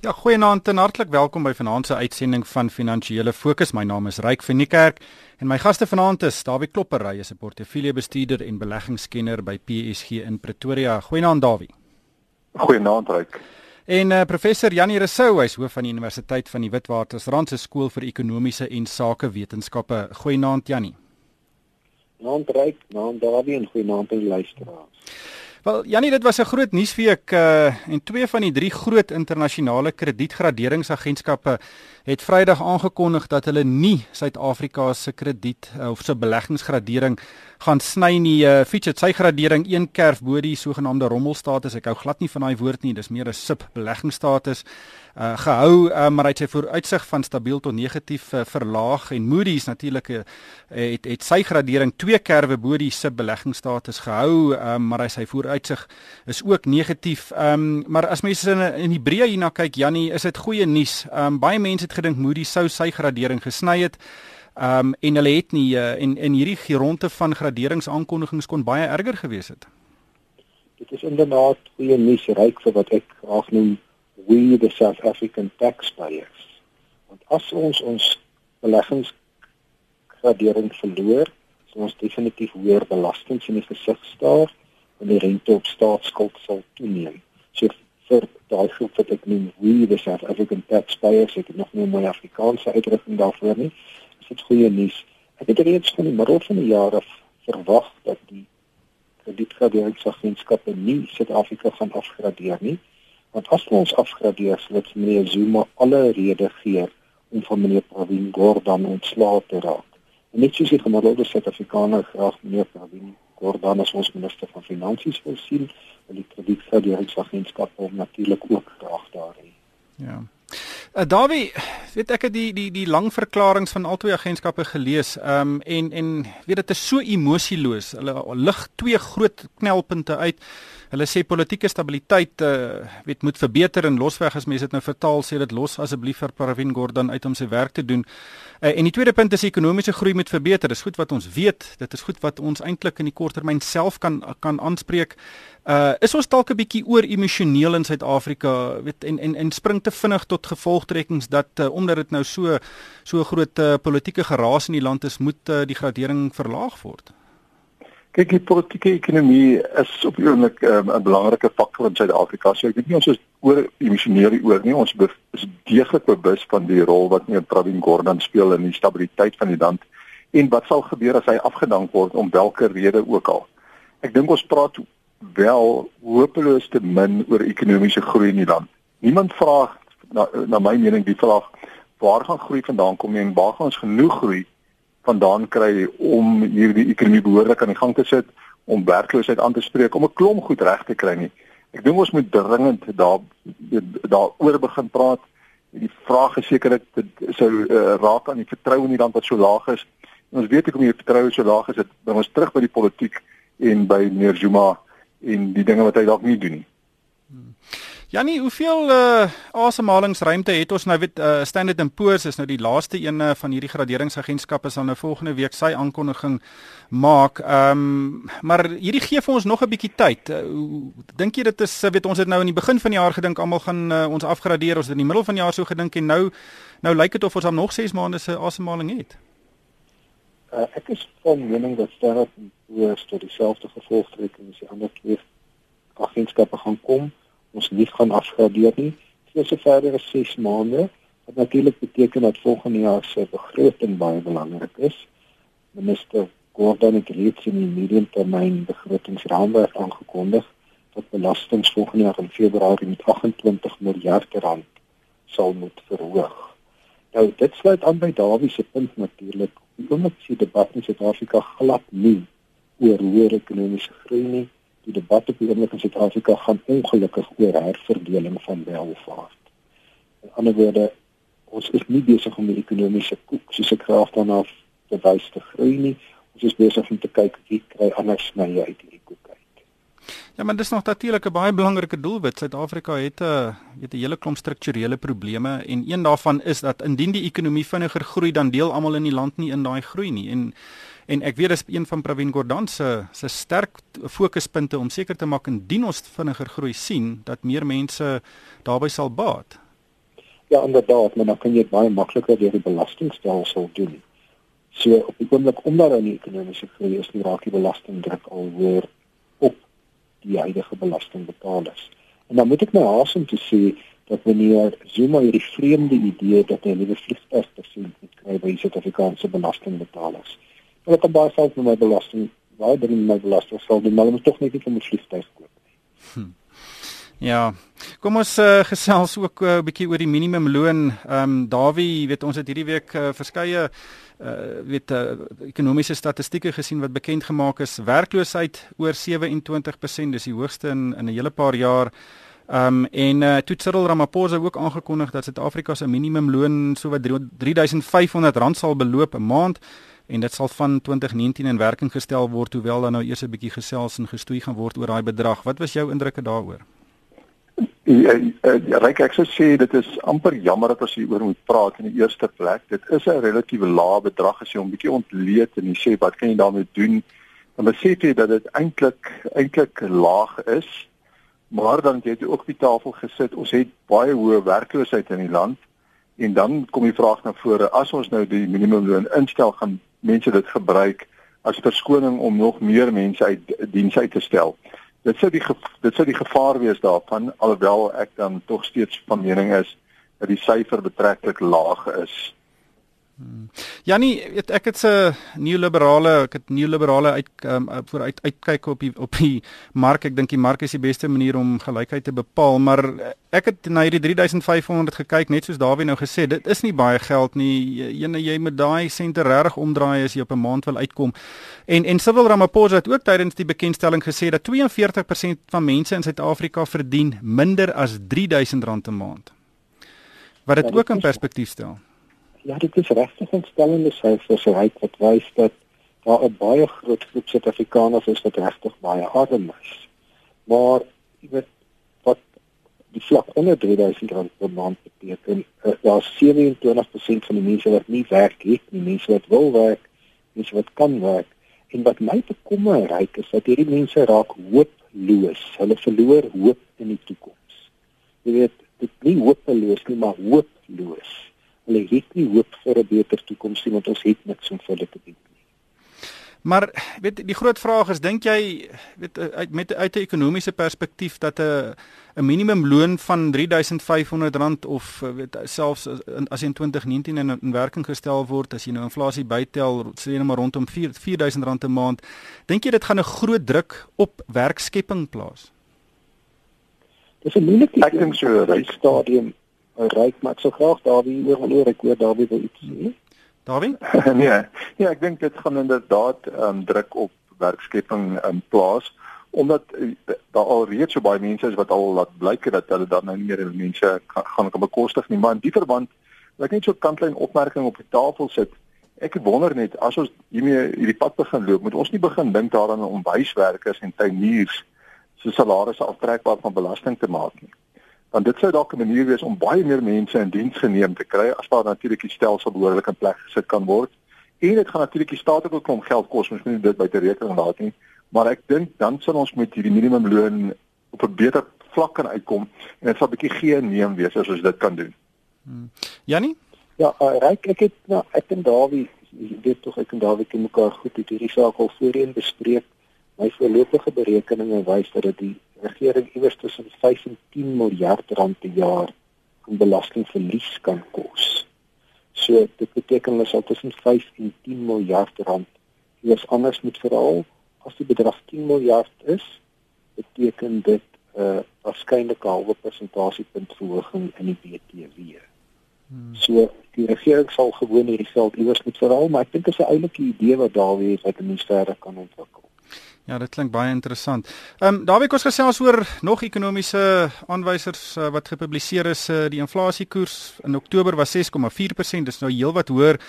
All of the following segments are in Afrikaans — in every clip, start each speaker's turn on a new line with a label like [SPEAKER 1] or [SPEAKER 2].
[SPEAKER 1] Ja, goeienaand en hartlik welkom by vanaand se uitsending van Finansiële Fokus. My naam is Ryk van Niekerk en my gaste vanaand is Dawie Klopper, hy is 'n portefeuljebestuurder en beleggingskenner by PSG in Pretoria. Goeienaand Dawie.
[SPEAKER 2] Goeienaand Ryk.
[SPEAKER 1] En uh, professor Janie Rousseau, hy's hoof van die Universiteit van die Witwatersrand se skool vir ekonomiese en sakewetenskappe. Goeienaand Janie.
[SPEAKER 3] Naand Ryk, naand Dawie en goeienaand aan die luisteraars.
[SPEAKER 1] Wel Janie, dit was 'n groot nuusweek uh, en twee van die drie groot internasionale kredietgraderingsagentskappe het Vrydag aangekondig dat hulle nie Suid-Afrika se krediet uh, of se beleggingsgradering gaan sny nie. Uh, Fitch het sy gradering een kerf bo die sogenaamde rommelstatus. Ek hou glad nie van daai woord nie. Dis meer 'n sub beleggingsstatus uh, gehou, uh, maar hy het sy vooruitsig van stabiel tot negatief uh, verlaag en Moody's natuurlik uh, het het sy gradering twee kerwe bo die sub beleggingsstatus gehou, uh, maar hy sy vooruitsig is ook negatief. Um, maar as mense in in Hebreë hierna kyk, Jannie, is dit goeie nuus. Um, baie mense het gedink Moody's sou sy gradering gesny het. Ehm um, en hulle het nie uh, en in hierdie geronte van graderingsaankondigings kon baie erger gewees het.
[SPEAKER 3] Dit is inderdaad goeie nuus ryk vir wat ek graag noem we the South African taxpayers. Want as ons ons beleggingsgradering verloor, sal ons definitief hoër belastings in die gesig staar en die rente op staatsskuld sal toeneem. So vir daai groep wat ek noem we the South African taxpayers, ek het nog nie 'n mooi Afrikaanse uitdrukking daarvoor nie dit goeie nuus. Ek het reeds van die middel van die jaar af verwag dat die kredietgraderingsagentskappe nie Suid-Afrika gaan afgradeer nie. Want as ons afgradeer, sal dit meneer Zuma alle rede gee om van meneer Pravin Gordhan ontslae te raak. En net soos die gemiddelde Suid-Afrikaner graag meneer Pravin Gordhan as ons minister van finansies wil sien, wil die kredietgraderingsagentskappe hom natuurlik ook graag daar hê.
[SPEAKER 1] Ja. Uh, Dawie, weet ek het die die die lang verklaringe van albei agentskappe gelees. Ehm um, en en weet dit is so emosieloos. Hulle lig twee groot knelpunte uit. Hulle sê politieke stabiliteit uh weet moet verbeter en losweg as mense dit nou vertaal sê dit los asseblief vir Pravin Gordhan uit om sy werk te doen. Uh, en die tweede punt is ekonomiese groei moet verbeter. Dis goed wat ons weet. Dit is goed wat ons eintlik in die korttermyn self kan kan aanspreek. Uh is ons dalk 'n bietjie oor emosioneel in Suid-Afrika, weet en en en spring te vinnig tot gevolgtrekkings dat uh, omdat dit nou so so groot uh, politieke geraas in die land is, moet uh, die gradering verlaag word.
[SPEAKER 2] Kyk, die politieke ekonomie is op die oomblik um, 'n belangrike faktor in Suid-Afrika. So ek dink nie ons is oor emosioneel oor nie. Ons is deeglik bewus van die rol wat meneer Pravin Gordhan speel in die stabiliteit van die land en wat sal gebeur as hy afgedank word om watter rede ook al. Ek dink ons praat wel hopeloos te min oor ekonomiese groei in die land. Niemand vra na na my mening die vraag waar gaan groei vandaan kom en waar gaan ons genoeg groei vandaan kry om hierdie ekonomie behoorlik aan die gang te sit om werkloosheid aan te spreek om 'n klomp goed reg te kry nie. Ek dink ons moet dringend daar daaroor begin praat. Die vraag is sekerlik sou uh, raak aan die vertroue in die land wat so laag is. En ons weet ek om die vertroue so laag is, dit bring ons terug by die politiek en by meneer Zuma en die dinge wat hy dalk nie doen nie.
[SPEAKER 1] Hmm. Jannie, hoeveel uh asemhalingsruimte het ons nou weet uh Standard & Poor's is nou die laaste een van hierdie graderingsagentskappe sal nou volgende week sy aankondiging maak. Ehm um, maar hierdie gee vir ons nog 'n bietjie tyd. Uh, dink jy dit is weet ons het nou aan die begin van die jaar gedink almal gaan uh, ons afgradeer, ons het in die middel van die jaar so gedink en nou nou lyk dit of ons al nog 6 maande se asemhaling het.
[SPEAKER 3] Uh, ek is van mening dat Standard & Poor's tot dieselfde gevolgtrekking as die ander twee agentskappe gaan kom ons nie gaan afgradeer nie. Vir so verder as 6 maande wat natuurlik beteken dat volgende jaar se begroting baie belangrik is. Minister Gordon het reeds in die mediumtermyn begrotingsraamwerk aangekondig dat belastings volgende jaar in Februarie met 28 miljard rand sal moet verhoog. Nou dit sluit aan by Dawie se punt natuurlik. Die oomblik se debat in Suid-Afrika glad nie oor hoër ekonomiese groei nie die debat op die oomblik in Suid-Afrika gaan ongelukkig oor herverdeling van welvaart. In ander woorde, ons is nie besig om die ekonomiese koek soos ek graag daarna verwys te groei nie. Ons is besig om te kyk wie kry anders snye uit die koek uit.
[SPEAKER 1] Ja, maar dis nog natuurlik 'n baie belangrike doelwit. Suid-Afrika het 'n uh, weet 'n hele klomp strukturele probleme en een daarvan is dat indien die ekonomie vinniger groei, dan deel almal in die land nie in daai groei nie. En En ek weet dis een van Pravin Gordhan se se sterk fokuspunte om seker te maak indien ons vinniger groei sien dat meer mense daarbey sal baat.
[SPEAKER 3] Ja, inderdaad, maar dan kan jy dit baie makliker deur die belastingstelsel doen. So op die oomblik omdat daar nie ekonomiese groei is nie, raak die belastingdruk al hoër op die huidige belastingbetalers. En dan moet ek my haas om te sê dat wanneer Zuma hierdie vreemde idee dat hy nuwe vliegtuig persent moet kry by Suid-Afrikaanse belastingbetalers. Hulle kan baie geld met my belasting, baie dring my belasting sal doen, maar hulle moet tog net nie 'n vliegtuig koop. Hm.
[SPEAKER 1] Ja. Kom ons uh, gesels ook 'n uh, bietjie oor die minimumloon. Ehm um, Dawie, weet ons het hierdie week uh, verskeie uh weet uh, ekonomiese statistieke gesien wat bekend gemaak is werkloosheid oor 27%, dis die hoogste in in 'n hele paar jaar. Ehm um, en uh, toe Cyril Ramaphosa ook aangekondig dat Suid-Afrika se minimumloon so wat 3500 rand sal beloop 'n maand en dit sal van 2019 in werking gestel word hoewel dan nou eers 'n bietjie gesels en gestoei gaan word oor daai bedrag. Wat was jou indrukke daaroor?
[SPEAKER 2] Ja, Ryk, ek sou sê dit is amper jammer dat ons hieroor moet praat in die eerste plek. Dit is 'n relatief lae bedrag as jy hom bietjie ontleed en jy sê wat kan jy daarmee doen? Dan besef jy dat dit eintlik eintlik laag is Maar dan jy het ook op die tafel gesit. Ons het baie hoë werkloosheid in die land en dan kom die vraag na vore as ons nou die minimumloon instel gaan mense dit gebruik as verskoning om nog meer mense uit diens uit te stel. Dit sou die dit sou die gevaar wees daarvan alhoewel ek dan tog steeds van mening is dat die syfer betreklik laag is.
[SPEAKER 1] Janie, weet ek het 'n neoliberale, ek het neoliberale uit um, voor uit uitkyk op die op die mark. Ek dink die mark is die beste manier om gelykheid te bepaal, maar ek het na hierdie 3500 gekyk net soos Dawie nou gesê, dit is nie baie geld nie. Ene jy met daai sente regtig omdraai as jy op 'n maand wil uitkom. En en Cyril Ramaphosa het ook tydens die bekendstelling gesê dat 42% van mense in Suid-Afrika verdien minder as R3000 'n maand. Wat dit ja, ook in perspektief stel
[SPEAKER 3] ja, dit is regtig 'n stellende syfers uit wat wys dat daar 'n baie groot groep Suid-Afrikaners is wat regtig baie arm is. Maar jy weet wat die vlak onder 3000 rand per maand beteken, daar is 27% van die mense wat nie werk nie, die mense wat wil werk, mense wat kan werk. En wat my bekommer ryk is dat hierdie mense raak hooploos. Hulle verloor hoop in die toekoms. Jy weet, dit nie hopeloos nie, maar hooploos hulle het nie hoop vir 'n beter toekoms nie want ons het niks om vir hulle te bied nie.
[SPEAKER 1] Maar weet die groot vraag is dink jy weet uit met uit 'n ekonomiese perspektief dat 'n 'n minimumloon van R3500 of weet selfs as in 2019 in, in werking gestel word as jy nou inflasie bytel sê net maar rondom 4 4000 'n maand dink jy dit gaan 'n groot druk op werkskepping plaas?
[SPEAKER 3] Dis 'n moeilike ek dink so 'n stadium ryk, maar ek sou graag daarby oor wil oor ek hoor daarby wil iets sê.
[SPEAKER 1] Daarby?
[SPEAKER 2] nee. Ja, ek dink dit gaan inderdaad ehm um, druk op werkskepping in plaas omdat uh, daar al reeds so baie mense is wat al laat blyk dat hulle dan nou nie meer mense kan, gaan kan bekostig nie, maar in die verband wil ek net so 'n kantlyn opmerking op die tafel sit. Ek wonder net as ons hiermee hierdie pad begin loop, moet ons nie begin dink daaraan om wyswerkers en tuiniers se salarisse aftrekbaar van belasting te maak nie want dit sou dalk 'n manier wees om baie meer mense in diens geneem te kry as daar natuurlik die stelsel behoorlik in plek gesit kan word. En dit gaan natuurlik die staat ook 'n klomp geld kos, mens moet nie dit buite rekening laat nie, maar ek dink dan sal ons met hierdie minimumloon op 'n beter vlak kan uitkom en dit sal 'n bietjie gee en neem wees as ons dit kan doen.
[SPEAKER 1] Hmm. Jannie?
[SPEAKER 3] Ja, uh, ryk ek het nou ek en Dawie, dit tog ek en Dawie ken mekaar goed, het hierdie saak al voorheen bespreek. My voorlopige berekeninge wys dat dit die regering iewers tussen 5 en 10 miljard rand per jaar aan belastingverlies kan kos. So dit beteken hulle sal tussen 5 en 10 miljard rand eers anders moet verhaal as die bedrag 10 miljard is, beteken dit 'n uh, waarskynlik 'n halwe persentasiepunt verhoging in die BTW. Hmm. So die regering sal gewoon hierdie geld iewers moet verhaal, maar ek dink dit is 'n oulike idee wat daar weer wat mense verder kan ontwikkel.
[SPEAKER 1] Ja, dit klink baie interessant. Ehm um, Dawie kos gesels oor nog ekonomiese aanwysers uh, wat gepubliseer is. Uh, die inflasiekoers in Oktober was 6,4%, dis nou heelwat hoër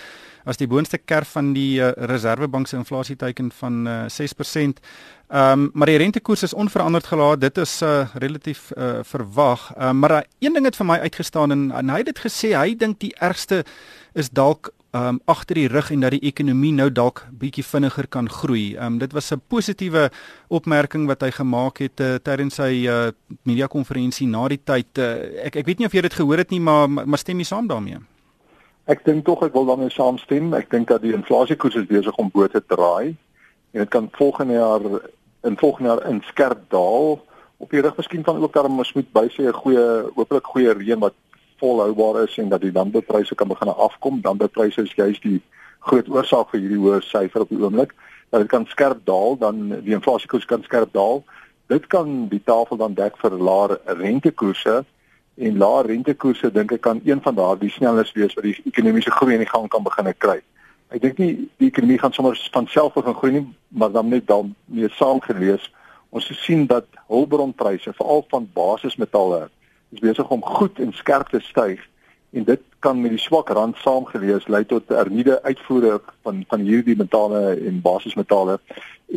[SPEAKER 1] as die boonste kerf van die uh, Reserwebank se inflasieteiken van uh, 6%. Ehm um, maar die rentekoers is onveranderd gelaat. Dit is uh, relatief uh, verwag. Uh, maar uh, een ding het vir my uitgestaan en, en hy het dit gesê, hy dink die ergste is dalk um agter die rug en dat die ekonomie nou dalk bietjie vinniger kan groei. Um dit was 'n positiewe opmerking wat hy gemaak het uh, tydens sy uh, media konferensie na die tyd. Uh, ek ek weet nie of jy dit gehoor het nie, maar maar stem jy saam daarmee?
[SPEAKER 2] Ek dink tog ek wil daarmee saamstem. Ek dink dat die inflasiekoers is besig om bo te draai en dit kan volgende jaar in volgende jaar in skerp daal. Op die rug miskien kan ook dan ons moet bysê 'n goeie hopelik goeie reën wat volhoubaar is en dat die landboupryse kan begin afkom. Landboupryse is juist die groot oorsaak vir hierdie hoë syfer op die oomblik. Dat dit kan skerp daal, dan die inflasiekoers kan skerp daal. Dit kan die tafel dan dek vir laer rentekoerse en laer rentekoerse dink ek kan een van daardie snellers wees wat die ekonomiese groei in die gang kan begin kry. Ek dink nie die ekonomie gaan sommer van self begin groei nie, maar dan net dan mee saamgelees. Ons sien dat hulpbronpryse, veral van basismetalle, is besig om goed en skerp te styg en dit kan met die swak rand saamgelees lei tot hernieude uitvoere van van hierdie metale en basismetale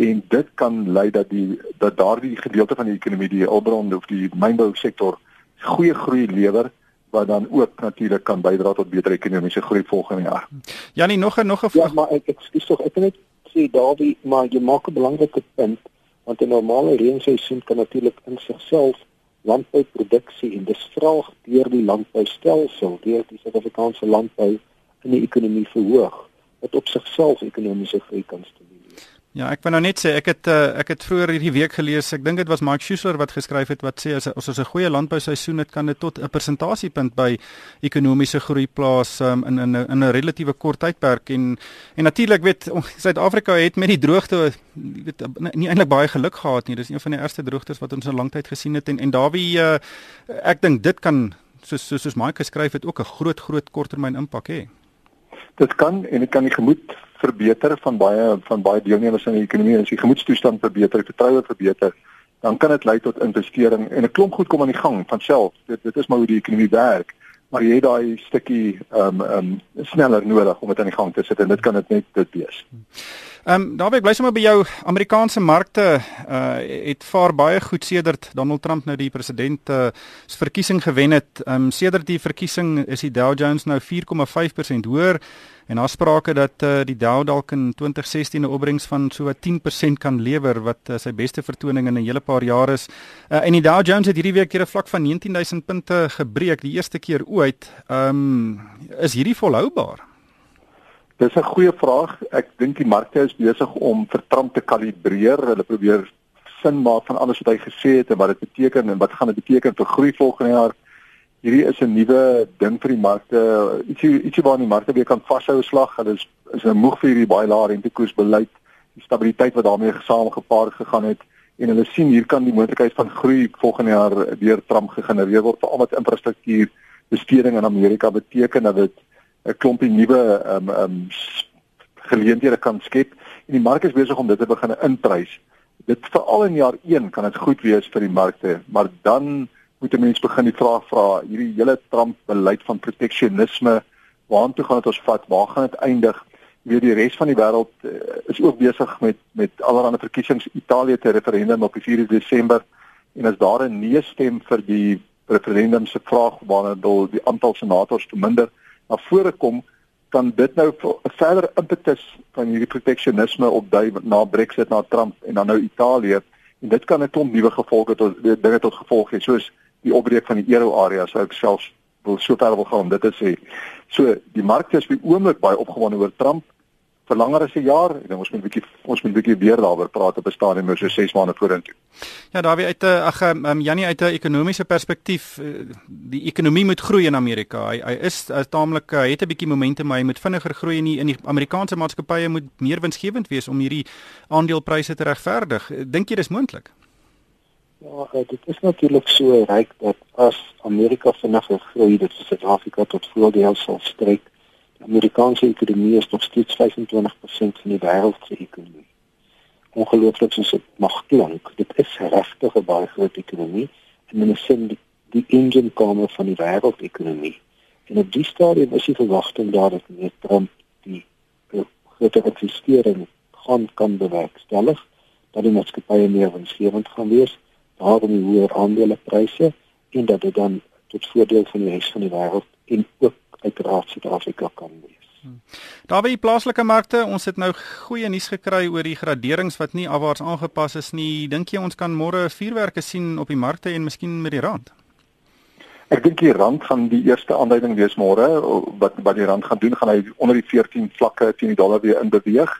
[SPEAKER 2] en dit kan lei dat die dat daardie gedeelte van die ekonomie die hulpbron of die mynbou sektor goeie groei lewer wat dan ook natuurlik kan bydra tot beter ekonomiese groei volgende jaar.
[SPEAKER 1] Janie nog 'n nog 'n
[SPEAKER 3] Ja, maar ek ek skuis tog ek net sê daardie maar jy maak 'n belangrike punt want 'n normale reenseisoen kan natuurlik in sigself landbouproduksie en dis vraag deur die landboustelsel deur die Suid-Afrikaanse landbou in die ekonomie verhoog wat op sigself ekonomiese groei kan stimuleer.
[SPEAKER 1] Ja, ek wil nou net sê ek het uh, ek het vroeër hierdie week gelees. Ek dink dit was Mike Schuessler wat geskryf het wat sê as as ons 'n goeie landbouseisoen het, kan dit tot 'n persentasiepunt by ekonomiese groei plaas um, in in in 'n relatiewe kort tydperk en en natuurlik weet Suid-Afrika het met die droogte weet nie eintlik baie geluk gehad nie. Dis een van die eerste droogtes wat ons in lang tyd gesien het en en daarby uh, ek dink dit kan soos soos, soos Mike geskryf het ook 'n groot groot korttermyn impak hê.
[SPEAKER 2] Dit kan en dit kan die gemoed verbeter van baie van baie deelnemers in die ekonomie as die gemoedstoestand verbeter, die vertroue verbeter, dan kan dit lei tot investering en 'n klomp goed kom aan die gang van self. Dit dit is maar hoe die ekonomie werk, maar jy het daai stukkie ehm um, ehm um, sneller nodig om dit aan die gang te sit en dit kan dit net dit wees.
[SPEAKER 1] Ehm um, daarby bly sommer by jou Amerikaanse markte uh het vaar baie goed sedert Donald Trump nou die president uh se verkiesing gewen het. Ehm um, sedert die verkiesing is die Dow Jones nou 4,5% hoër en daar sprake dat uh, die Dow dalk in 2016 'n opbrengs van so 10% kan lewer wat uh, sy beste vertoning in 'n hele paar jaar is. Uh, en die Dow Jones het hierdie week hier 'n vlak van 19000 punte gebreek, die eerste keer ooit. Ehm um, is hierdie volhoubaar?
[SPEAKER 2] Dis 'n goeie vraag. Ek dink die markte is besig om vir Trump te kalibreer. Hulle probeer sin maak van alles wat hy gesê het en wat dit beteken en wat gaan dit beteken vir groei volgende jaar hierdie is 'n nuwe ding vir die markte. Ietsie ietsie waar die markte weer kan vashou slag. Hulle is is moeg vir hierdie baie lae rentekoersbeleid, die stabiliteit wat daarmee gesaamgepaard gegaan het en hulle sien hier kan die moontlikheid van groei volgende jaar deur Trump gegenereer word veral met infrastruktuur besteding in Amerika beteken dat dit 'n klompie nuwe ehm um, ehm um, geleenthede kan skep en die mark is besig om dit te begin inprys. Dit veral in jaar 1 kan dit goed wees vir die markte, maar dan moet 'n mens begin die vraag vra hierdie hele Trump beleid van proteksionisme waartoe gaan dit ons vat waar gaan dit eindig? Weer die res van die wêreld uh, is ook besig met met allerlei verkiesings. Italië te referendum op 4 Desember en as daar 'n nee stem vir die referendum se vraag waarna die aantal senators te minder. Na vore kom kan dit nou 'n verder impetus van hierdie proteksionisme opdui na Brexit na Trump en dan nou Italië. En dit kan 'n klomp nuwe gevolge tot dinge tot gevolg hê soos die opbreek van die euro area sou ek selfs wil so ver wil gaan om dit te sê. So die markte is by oomblik baie opgewonde oor Trump vir langer as 'n jaar. Ek dink ons moet 'n bietjie ons moet 'n bietjie weer daaroor praat op 'n stadium oor so 6 maande vorentoe.
[SPEAKER 1] Ja, daar wie uit 'n ag um, Janie uit 'n ekonomiese perspektief eh, die ekonomie moet groei in Amerika. Hy hy is uh, taamlik uh, het 'n bietjie momentum, maar hy moet vinniger groei in die, in die Amerikaanse maatskappye moet meer winsgewend wees om hierdie aandelepryse te regverdig. Dink jy dis moontlik?
[SPEAKER 3] Ja, dit is natuurlik so ryk dat as Amerika vinniger groei, dit Suid-Afrika tot voordeel sal strek. Die Amerikaanse ekonomie is nog steeds 25% van die wêreld se ekonomie. Ongelooflik soos dit mag klink, dit is regtig 'n baie groot ekonomie en in 'n sin die, die engine kamer van die wêreldekonomie. En op die stadium is die verwagting daar dat met Trump die groter investering gaan kan bewerkstellig dat die maatskappye meer winsgewend gaan wees daarom die hoër aandelepryse en dat dit dan tot voordeel van die res van die wêreld en ook uiteraard Suid-Afrika kan wees.
[SPEAKER 1] Daar by die plaaslike markte, ons het nou goeie nuus gekry oor die graderings wat nie afwaarts aangepas is nie. Dink jy ons kan môre vuurwerke sien op die markte en miskien met die rand?
[SPEAKER 2] Ek dink die rand gaan die eerste aanduiding wees môre wat wat die rand gaan doen, gaan hy onder die 14 vlakke teen die dollar weer in beweeg.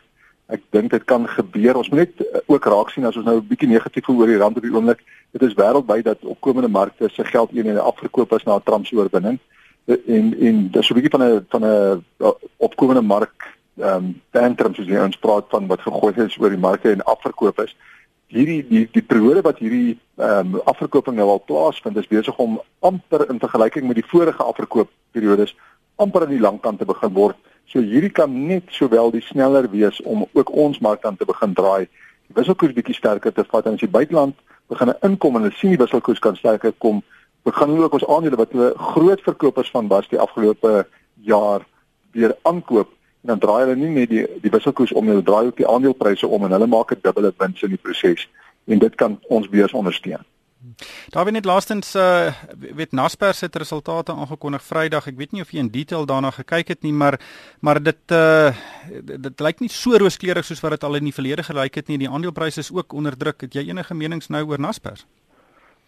[SPEAKER 2] Ek dink dit kan gebeur. Ons moet net eh, ook raak sien as ons nou 'n bietjie negatief oor die rand op die oomblik. Dit is wêreldwyd dat opkomende markte se geld eenhede afverkoop is na 'n Trump se oorwinning. En en dis 'n bietjie van 'n van 'n eh, opkomende mark ehm um, tantrum soos jy ons praat van wat gegooi is oor die markte en afverkoop is. Hierdie die die periode wat hierdie ehm um, afverkoping nou al plaasvind is besig om amper in vergelyking met die vorige afverkoopperiodes amper aan die langkant te begin word. So hierdie kan net sowel die sneller wees om ook ons mark aan te begin draai. Die wisselkoers bietjie sterker te vat en as die buiteland begin inkom en hulle sien die wisselkoers kan sterker kom, begin hulle ook ons aandele wat hulle groot verkopers van was die afgelope jaar weer aankoop en dan draai hulle nie net die die wisselkoers om hulle draai ook die aandelepryse om en hulle maak 'n dubbele wins in die proses en dit kan ons beurs ondersteun.
[SPEAKER 1] Daar het net laastens uh weet Naspers het resultate aangekondig Vrydag. Ek weet nie of jy in detail daarna gekyk het nie, maar maar dit uh dit, dit lyk nie so rooskleurig soos wat dit al in die verlede gelyk het nie. Die aandelepryse is ook onder druk. Het jy enige menings nou oor Naspers?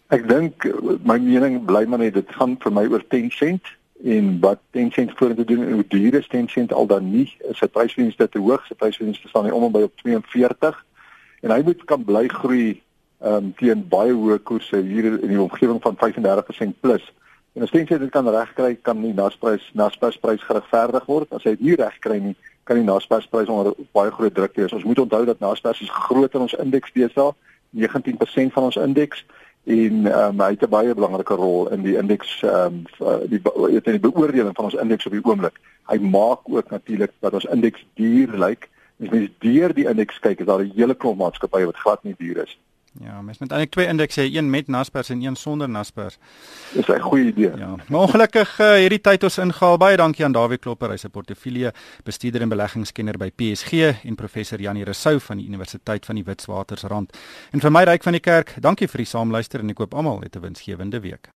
[SPEAKER 2] Ek dink my mening bly maar net dit gaan vir my oor 10 sent en wat 10 sent vorentoe doen en hoe duur is 10 sent al dan nie. Is sy pryswinste te hoog? Sy pryswinste staan nie om en by op 42 en hy moet kan bly groei ehm um, teen baie hoë koerse hier in die omgewing van 35% plus. En as jy dit kan regkry, kan die Naspers Naspers prys geregverdig word. As hy dit nie regkry nie, kan die Naspers prys onder baie groot druk wees. Ons moet onthou dat Naspers is groter ons indeks deesdae, 19% van ons indeks en ehm um, hy het 'n baie belangrike rol in die indeks ehm um, die weet in die beoordeling van ons indeks op die oomblik. Hy maak ook natuurlik dat ons indeks duur lyk. As mens deur die indeks kyk, is daar 'n hele klomp maatskappye wat glad nie duur is nie.
[SPEAKER 1] Ja, mens moet eintlik twee indekse hê, een met Naspers en een sonder Naspers.
[SPEAKER 2] Dis 'n goeie idee.
[SPEAKER 1] Ja. Maar ongelukkig uh, hierdie tyd ons ingehaal. Baie dankie aan Dawie Klopper, hy's 'n portefeulje bestuurder en beleggingskenner by PSG en professor Janie Rousseau van die Universiteit van die Witwatersrand. En vir my ryk van die kerk, dankie vir die saamluister en ek hoop almal 'n winsgewende week.